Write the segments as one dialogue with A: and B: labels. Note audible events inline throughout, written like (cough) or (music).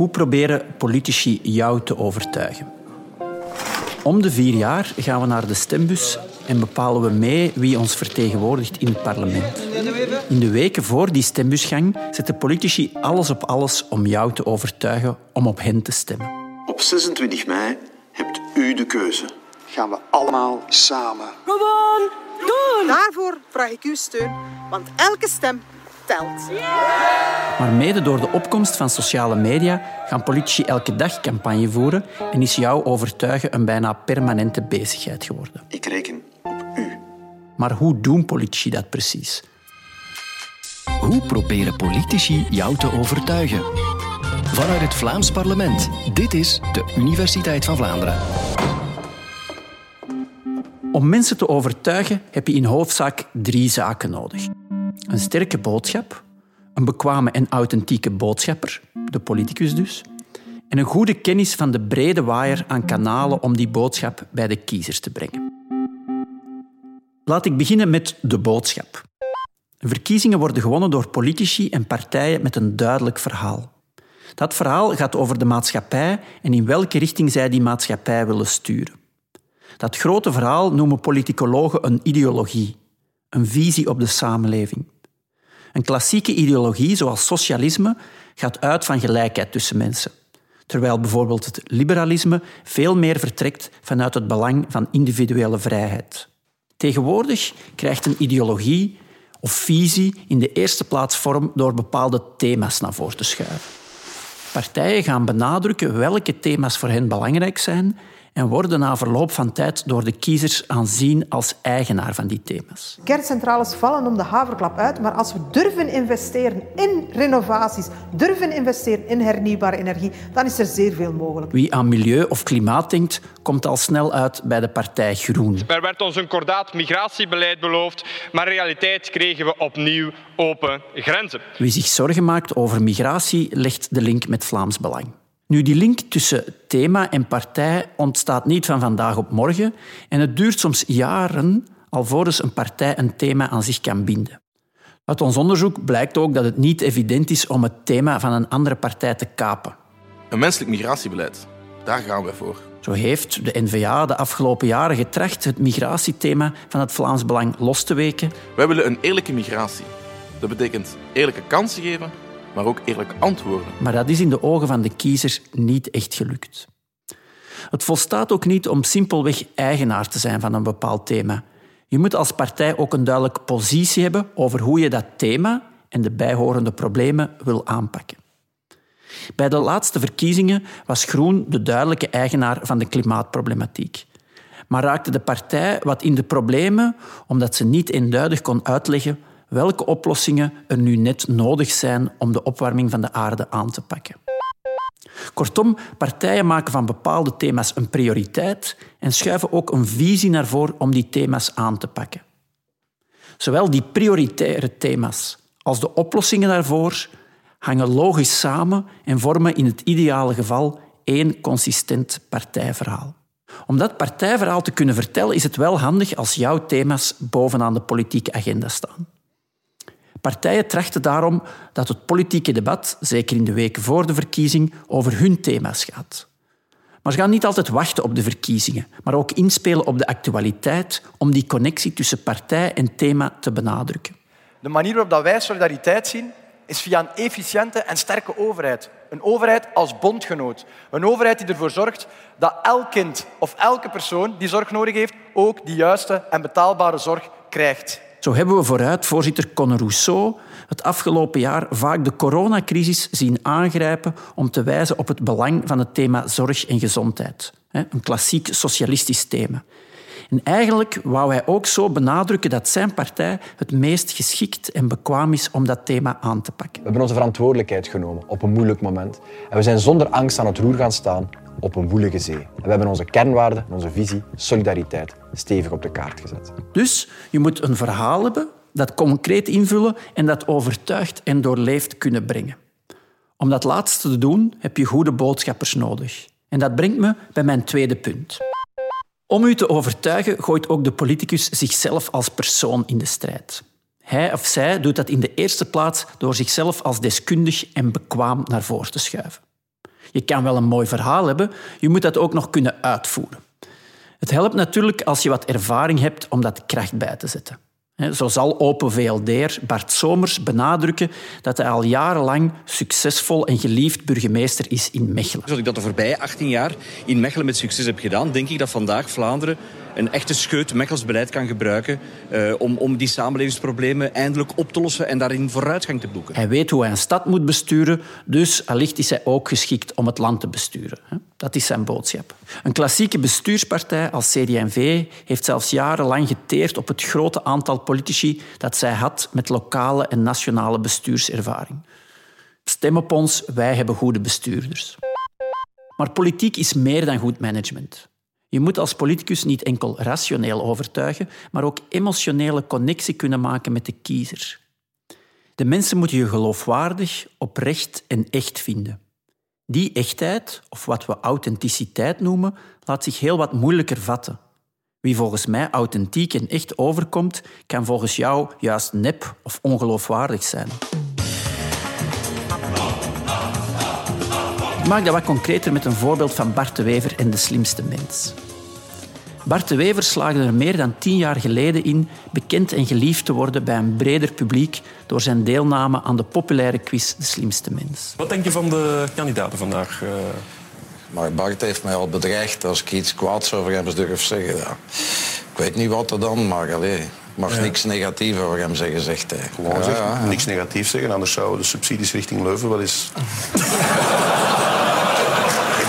A: Hoe proberen politici jou te overtuigen? Om de vier jaar gaan we naar de stembus en bepalen we mee wie ons vertegenwoordigt in het parlement. In de weken voor die stembusgang zetten politici alles op alles om jou te overtuigen om op hen te stemmen.
B: Op 26 mei hebt u de keuze.
C: Gaan we allemaal samen.
D: Gewoon doen! Daarvoor vraag ik uw steun, want elke stem telt.
A: Maar mede door de opkomst van sociale media gaan politici elke dag campagne voeren en is jou overtuigen een bijna permanente bezigheid geworden.
B: Ik reken op u.
A: Maar hoe doen politici dat precies?
E: Hoe proberen politici jou te overtuigen? Vanuit het Vlaams parlement. Dit is de Universiteit van Vlaanderen.
A: Om mensen te overtuigen heb je in hoofdzaak drie zaken nodig. Een sterke boodschap, een bekwame en authentieke boodschapper, de politicus dus, en een goede kennis van de brede waaier aan kanalen om die boodschap bij de kiezers te brengen. Laat ik beginnen met de boodschap. Verkiezingen worden gewonnen door politici en partijen met een duidelijk verhaal. Dat verhaal gaat over de maatschappij en in welke richting zij die maatschappij willen sturen. Dat grote verhaal noemen politicologen een ideologie, een visie op de samenleving. Een klassieke ideologie, zoals socialisme, gaat uit van gelijkheid tussen mensen, terwijl bijvoorbeeld het liberalisme veel meer vertrekt vanuit het belang van individuele vrijheid. Tegenwoordig krijgt een ideologie of visie in de eerste plaats vorm door bepaalde thema's naar voren te schuiven. Partijen gaan benadrukken welke thema's voor hen belangrijk zijn en worden na verloop van tijd door de kiezers aanzien als eigenaar van die thema's.
F: Kerncentrales vallen om de haverklap uit, maar als we durven investeren in renovaties, durven investeren in hernieuwbare energie, dan is er zeer veel mogelijk.
A: Wie aan milieu of klimaat denkt, komt al snel uit bij de partij Groen.
G: Er werd ons een kordaat migratiebeleid beloofd, maar in realiteit kregen we opnieuw open grenzen.
A: Wie zich zorgen maakt over migratie, legt de link met Vlaams Belang. Nu, die link tussen thema en partij ontstaat niet van vandaag op morgen en het duurt soms jaren alvorens een partij een thema aan zich kan binden. Uit ons onderzoek blijkt ook dat het niet evident is om het thema van een andere partij te kapen.
H: Een menselijk migratiebeleid, daar gaan wij voor.
A: Zo heeft de N-VA de afgelopen jaren getracht het migratiethema van het Vlaams Belang los te weken.
H: Wij willen een eerlijke migratie. Dat betekent eerlijke kansen geven maar ook eerlijk antwoorden.
A: Maar dat is in de ogen van de kiezers niet echt gelukt. Het volstaat ook niet om simpelweg eigenaar te zijn van een bepaald thema. Je moet als partij ook een duidelijke positie hebben over hoe je dat thema en de bijhorende problemen wil aanpakken. Bij de laatste verkiezingen was Groen de duidelijke eigenaar van de klimaatproblematiek. Maar raakte de partij wat in de problemen omdat ze niet eenduidig kon uitleggen welke oplossingen er nu net nodig zijn om de opwarming van de aarde aan te pakken. Kortom, partijen maken van bepaalde thema's een prioriteit en schuiven ook een visie naar voren om die thema's aan te pakken. Zowel die prioritaire thema's als de oplossingen daarvoor hangen logisch samen en vormen in het ideale geval één consistent partijverhaal. Om dat partijverhaal te kunnen vertellen is het wel handig als jouw thema's bovenaan de politieke agenda staan. Partijen trachten daarom dat het politieke debat, zeker in de weken voor de verkiezing, over hun thema's gaat. Maar ze gaan niet altijd wachten op de verkiezingen, maar ook inspelen op de actualiteit om die connectie tussen partij en thema te benadrukken.
I: De manier waarop wij solidariteit zien, is via een efficiënte en sterke overheid. Een overheid als bondgenoot. Een overheid die ervoor zorgt dat elk kind of elke persoon die zorg nodig heeft, ook die juiste en betaalbare zorg krijgt.
A: Zo hebben we vooruit voorzitter Conor Rousseau het afgelopen jaar vaak de coronacrisis zien aangrijpen om te wijzen op het belang van het thema zorg en gezondheid. Een klassiek socialistisch thema. En eigenlijk wou hij ook zo benadrukken dat zijn partij het meest geschikt en bekwaam is om dat thema aan te pakken.
J: We hebben onze verantwoordelijkheid genomen op een moeilijk moment. En we zijn zonder angst aan het roer gaan staan op een woelige zee. En we hebben onze kernwaarden, onze visie, solidariteit, stevig op de kaart gezet.
A: Dus je moet een verhaal hebben, dat concreet invullen en dat overtuigd en doorleefd kunnen brengen. Om dat laatste te doen heb je goede boodschappers nodig. En dat brengt me bij mijn tweede punt. Om u te overtuigen gooit ook de politicus zichzelf als persoon in de strijd. Hij of zij doet dat in de eerste plaats door zichzelf als deskundig en bekwaam naar voren te schuiven. Je kan wel een mooi verhaal hebben, je moet dat ook nog kunnen uitvoeren. Het helpt natuurlijk als je wat ervaring hebt om dat kracht bij te zetten. Zo zal Open VLD'er Bart Somers benadrukken dat hij al jarenlang succesvol en geliefd burgemeester is in Mechelen.
K: Zoals ik dat de voorbije 18 jaar in Mechelen met succes heb gedaan, denk ik dat vandaag Vlaanderen een echte scheut Mechels beleid kan gebruiken uh, om, om die samenlevingsproblemen eindelijk op te lossen en daarin vooruitgang te boeken.
A: Hij weet hoe hij een stad moet besturen, dus allicht is hij ook geschikt om het land te besturen. Dat is zijn boodschap. Een klassieke bestuurspartij als CD&V heeft zelfs jarenlang geteerd op het grote aantal politici dat zij had met lokale en nationale bestuurservaring. Stem op ons, wij hebben goede bestuurders. Maar politiek is meer dan goed management. Je moet als politicus niet enkel rationeel overtuigen, maar ook emotionele connectie kunnen maken met de kiezer. De mensen moeten je geloofwaardig, oprecht en echt vinden. Die echtheid, of wat we authenticiteit noemen, laat zich heel wat moeilijker vatten. Wie volgens mij authentiek en echt overkomt, kan volgens jou juist nep of ongeloofwaardig zijn. Maak dat wat concreter met een voorbeeld van Bart de Wever en de slimste mens. Bart de Wever slaagde er meer dan tien jaar geleden in bekend en geliefd te worden bij een breder publiek door zijn deelname aan de populaire quiz De Slimste Mens.
L: Wat denk je van de kandidaten vandaag? Eh?
M: Maar Bart heeft mij al bedreigd als ik iets kwaads over hem durf zeggen. Ja. Ik weet niet wat er dan, maar allez, ik mag niks negatiefs over hem zeggen, zegt hij.
N: Gewoon zeggen, niks negatiefs zeggen, anders zouden de subsidies richting Leuven wel eens... (laughs)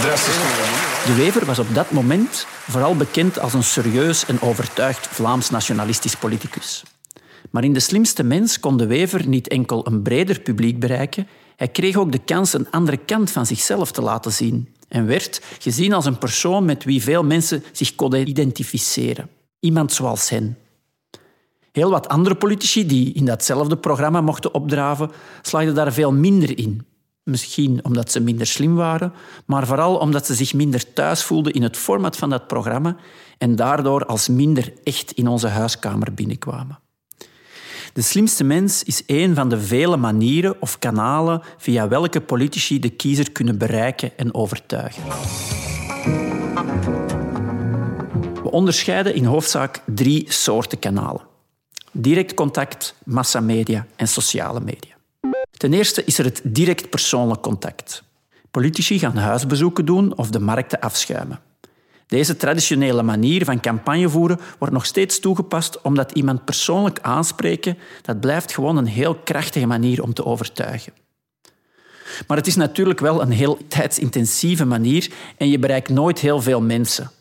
A: De Wever was op dat moment vooral bekend als een serieus en overtuigd Vlaams nationalistisch politicus. Maar in De Slimste Mens kon De Wever niet enkel een breder publiek bereiken, hij kreeg ook de kans een andere kant van zichzelf te laten zien en werd gezien als een persoon met wie veel mensen zich konden identificeren. Iemand zoals hen. Heel wat andere politici die in datzelfde programma mochten opdraven, slaagden daar veel minder in. Misschien omdat ze minder slim waren, maar vooral omdat ze zich minder thuis voelden in het format van dat programma en daardoor als minder echt in onze huiskamer binnenkwamen. De slimste mens is een van de vele manieren of kanalen via welke politici de kiezer kunnen bereiken en overtuigen. We onderscheiden in hoofdzaak drie soorten kanalen. Direct contact, massamedia en sociale media. Ten eerste is er het direct persoonlijk contact. Politici gaan huisbezoeken doen of de markten afschuimen. Deze traditionele manier van campagne voeren wordt nog steeds toegepast omdat iemand persoonlijk aanspreken, dat blijft gewoon een heel krachtige manier om te overtuigen. Maar het is natuurlijk wel een heel tijdsintensieve manier en je bereikt nooit heel veel mensen.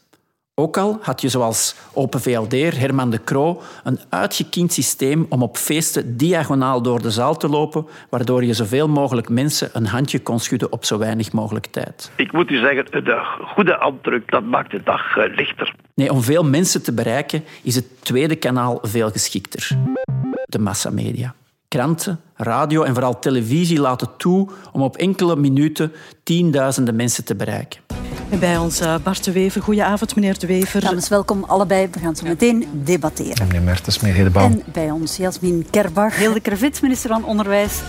A: Ook al had je zoals Open VLD'er Herman de Croo een uitgekiend systeem om op feesten diagonaal door de zaal te lopen, waardoor je zoveel mogelijk mensen een handje kon schudden op zo weinig mogelijk tijd.
O: Ik moet u zeggen, de goede handdruk dat maakt de dag eh, lichter.
A: Nee, om veel mensen te bereiken is het tweede kanaal veel geschikter. De massamedia. Kranten, radio en vooral televisie laten toe om op enkele minuten tienduizenden mensen te bereiken.
P: En bij ons uh, Bart de Wever. Goedenavond, meneer de Wever.
Q: Dames, welkom allebei. We gaan zo meteen debatteren. En
R: meneer Mertens, meneer Hedebouw.
Q: En bij ons Jasmin Kerbach.
P: Hilde Krevits, minister van Onderwijs.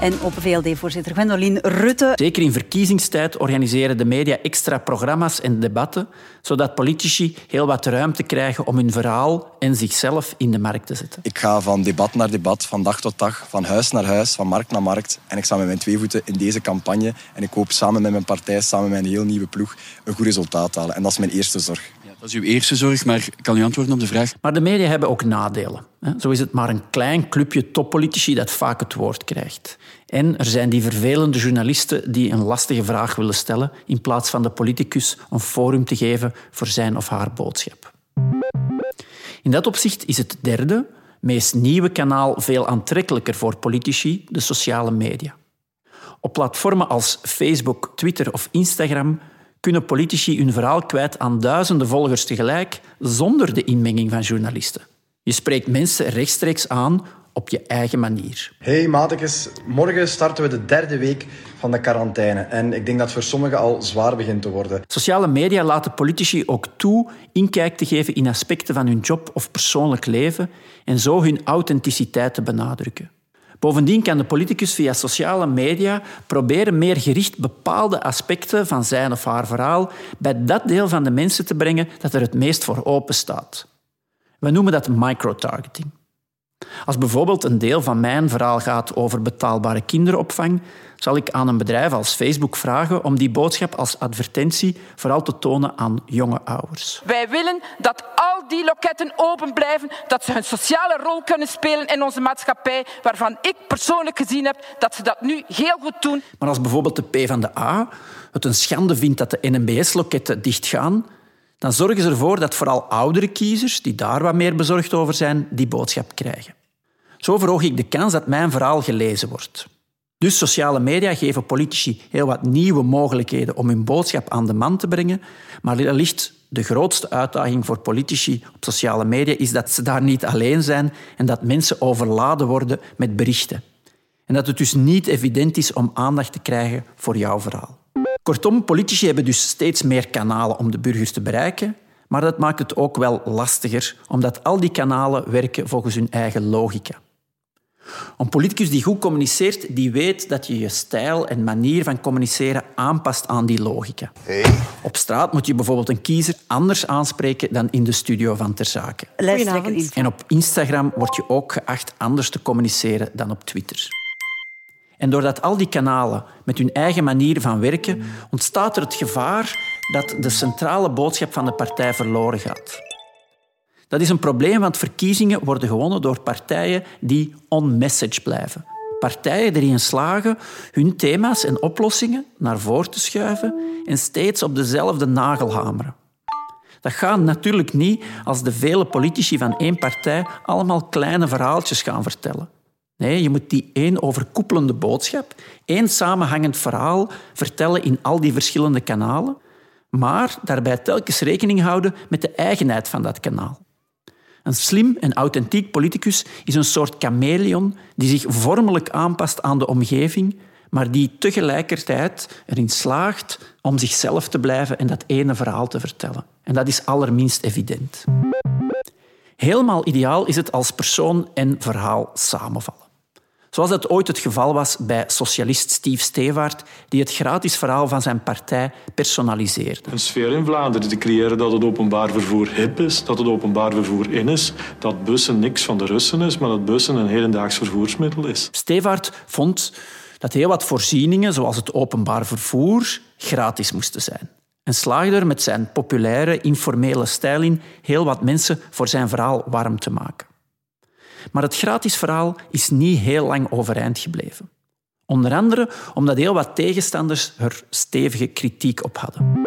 Q: En op VLD-voorzitter Gwendoline Rutte.
A: Zeker in verkiezingstijd organiseren de media extra programma's en debatten, zodat politici heel wat ruimte krijgen om hun verhaal en zichzelf in de markt te zetten.
S: Ik ga van debat naar debat, van dag tot dag, van huis naar huis, van markt naar markt. En ik sta met mijn twee voeten in deze campagne. En ik hoop samen met mijn partij, samen met een heel nieuwe ploeg, een goed resultaat te halen. En dat is mijn eerste zorg.
R: Dat is uw eerste zorg, maar kan u antwoorden op de vraag?
A: Maar de media hebben ook nadelen. Zo is het maar een klein clubje toppolitici dat vaak het woord krijgt. En er zijn die vervelende journalisten die een lastige vraag willen stellen in plaats van de politicus een forum te geven voor zijn of haar boodschap. In dat opzicht is het derde, meest nieuwe kanaal veel aantrekkelijker voor politici, de sociale media. Op platformen als Facebook, Twitter of Instagram kunnen politici hun verhaal kwijt aan duizenden volgers tegelijk zonder de inmenging van journalisten. Je spreekt mensen rechtstreeks aan op je eigen manier.
T: Hey matekes, morgen starten we de derde week van de quarantaine. En ik denk dat het voor sommigen al zwaar begint te worden.
A: Sociale media laten politici ook toe inkijk te geven in aspecten van hun job of persoonlijk leven en zo hun authenticiteit te benadrukken. Bovendien kan de politicus via sociale media proberen meer gericht bepaalde aspecten van zijn of haar verhaal bij dat deel van de mensen te brengen dat er het meest voor open staat. We noemen dat microtargeting. Als bijvoorbeeld een deel van mijn verhaal gaat over betaalbare kinderopvang, zal ik aan een bedrijf als Facebook vragen om die boodschap als advertentie vooral te tonen aan jonge ouders.
U: Wij willen dat die loketten open blijven, dat ze hun sociale rol kunnen spelen in onze maatschappij, waarvan ik persoonlijk gezien heb dat ze dat nu heel goed doen.
A: Maar als bijvoorbeeld de PvdA het een schande vindt dat de NMBS-loketten dichtgaan, dan zorgen ze ervoor dat vooral oudere kiezers, die daar wat meer bezorgd over zijn, die boodschap krijgen. Zo verhoog ik de kans dat mijn verhaal gelezen wordt. Dus sociale media geven politici heel wat nieuwe mogelijkheden om hun boodschap aan de man te brengen, maar wellicht de grootste uitdaging voor politici op sociale media is dat ze daar niet alleen zijn en dat mensen overladen worden met berichten. En dat het dus niet evident is om aandacht te krijgen voor jouw verhaal. Kortom, politici hebben dus steeds meer kanalen om de burgers te bereiken, maar dat maakt het ook wel lastiger, omdat al die kanalen werken volgens hun eigen logica. Een politicus die goed communiceert, die weet dat je je stijl en manier van communiceren aanpast aan die logica. Op straat moet je bijvoorbeeld een kiezer anders aanspreken dan in de studio van Ter Zake. En op Instagram word je ook geacht anders te communiceren dan op Twitter. En doordat al die kanalen met hun eigen manier van werken, ontstaat er het gevaar dat de centrale boodschap van de partij verloren gaat. Dat is een probleem, want verkiezingen worden gewonnen door partijen die on-message blijven. Partijen die erin slagen hun thema's en oplossingen naar voren te schuiven en steeds op dezelfde nagel hameren. Dat gaat natuurlijk niet als de vele politici van één partij allemaal kleine verhaaltjes gaan vertellen. Nee, je moet die één overkoepelende boodschap, één samenhangend verhaal vertellen in al die verschillende kanalen, maar daarbij telkens rekening houden met de eigenheid van dat kanaal. Een slim en authentiek politicus is een soort chameleon die zich vormelijk aanpast aan de omgeving, maar die tegelijkertijd erin slaagt om zichzelf te blijven en dat ene verhaal te vertellen. En dat is allerminst evident. Helemaal ideaal is het als persoon en verhaal samenvallen. Zoals dat ooit het geval was bij socialist Steve Stevaart, die het gratis verhaal van zijn partij personaliseerde.
L: Een sfeer in Vlaanderen te creëren dat het openbaar vervoer hip is, dat het openbaar vervoer in is, dat bussen niks van de Russen is, maar dat bussen een hedendaags vervoersmiddel is.
A: Stevaart vond dat heel wat voorzieningen, zoals het openbaar vervoer, gratis moesten zijn. En slaagde er met zijn populaire, informele stijl in heel wat mensen voor zijn verhaal warm te maken. Maar het gratis verhaal is niet heel lang overeind gebleven. Onder andere omdat heel wat tegenstanders er stevige kritiek op hadden.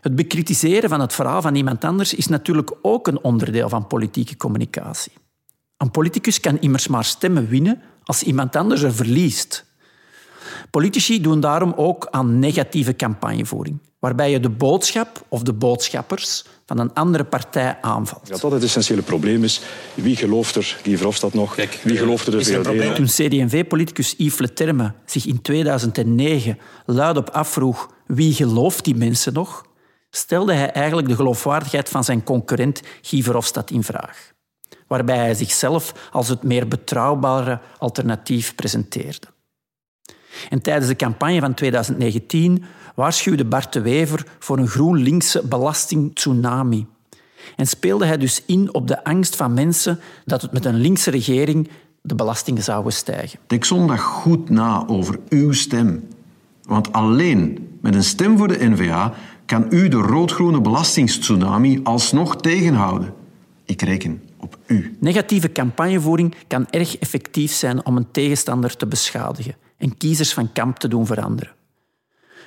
A: Het bekritiseren van het verhaal van iemand anders is natuurlijk ook een onderdeel van politieke communicatie. Een politicus kan immers maar stemmen winnen als iemand anders er verliest. Politici doen daarom ook aan negatieve campagnevoering, waarbij je de boodschap of de boodschappers van een andere partij aanvalt.
V: Dat dat het essentiële probleem is. Wie gelooft er, Guy Verhofstadt nog, Kijk, wie gelooft er de VLD
A: Toen CD&V-politicus Yves Leterme zich in 2009 luidop afvroeg wie gelooft die mensen nog, stelde hij eigenlijk de geloofwaardigheid van zijn concurrent Guy Verhofstadt in vraag. Waarbij hij zichzelf als het meer betrouwbare alternatief presenteerde. En tijdens de campagne van 2019 waarschuwde Bart de Wever voor een GroenLinkse belastingtsunami. En speelde hij dus in op de angst van mensen dat het met een linkse regering de belastingen zouden stijgen.
B: Denk zondag goed na over uw stem. Want alleen met een stem voor de NVA kan u de rood-groene belastingstsunami alsnog tegenhouden. Ik reken op u.
A: Negatieve campagnevoering kan erg effectief zijn om een tegenstander te beschadigen en kiezers van kamp te doen veranderen.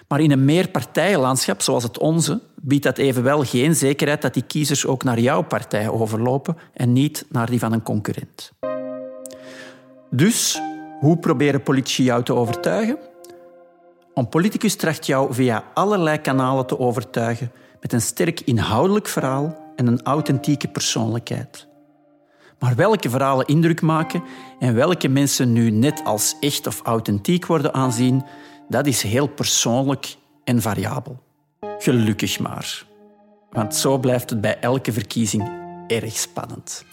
A: Maar in een meerpartijenlandschap zoals het onze biedt dat evenwel geen zekerheid dat die kiezers ook naar jouw partij overlopen en niet naar die van een concurrent. Dus, hoe proberen politici jou te overtuigen? Een politicus tracht jou via allerlei kanalen te overtuigen met een sterk inhoudelijk verhaal en een authentieke persoonlijkheid. Maar welke verhalen indruk maken en welke mensen nu net als echt of authentiek worden aanzien, dat is heel persoonlijk en variabel. Gelukkig maar. Want zo blijft het bij elke verkiezing erg spannend.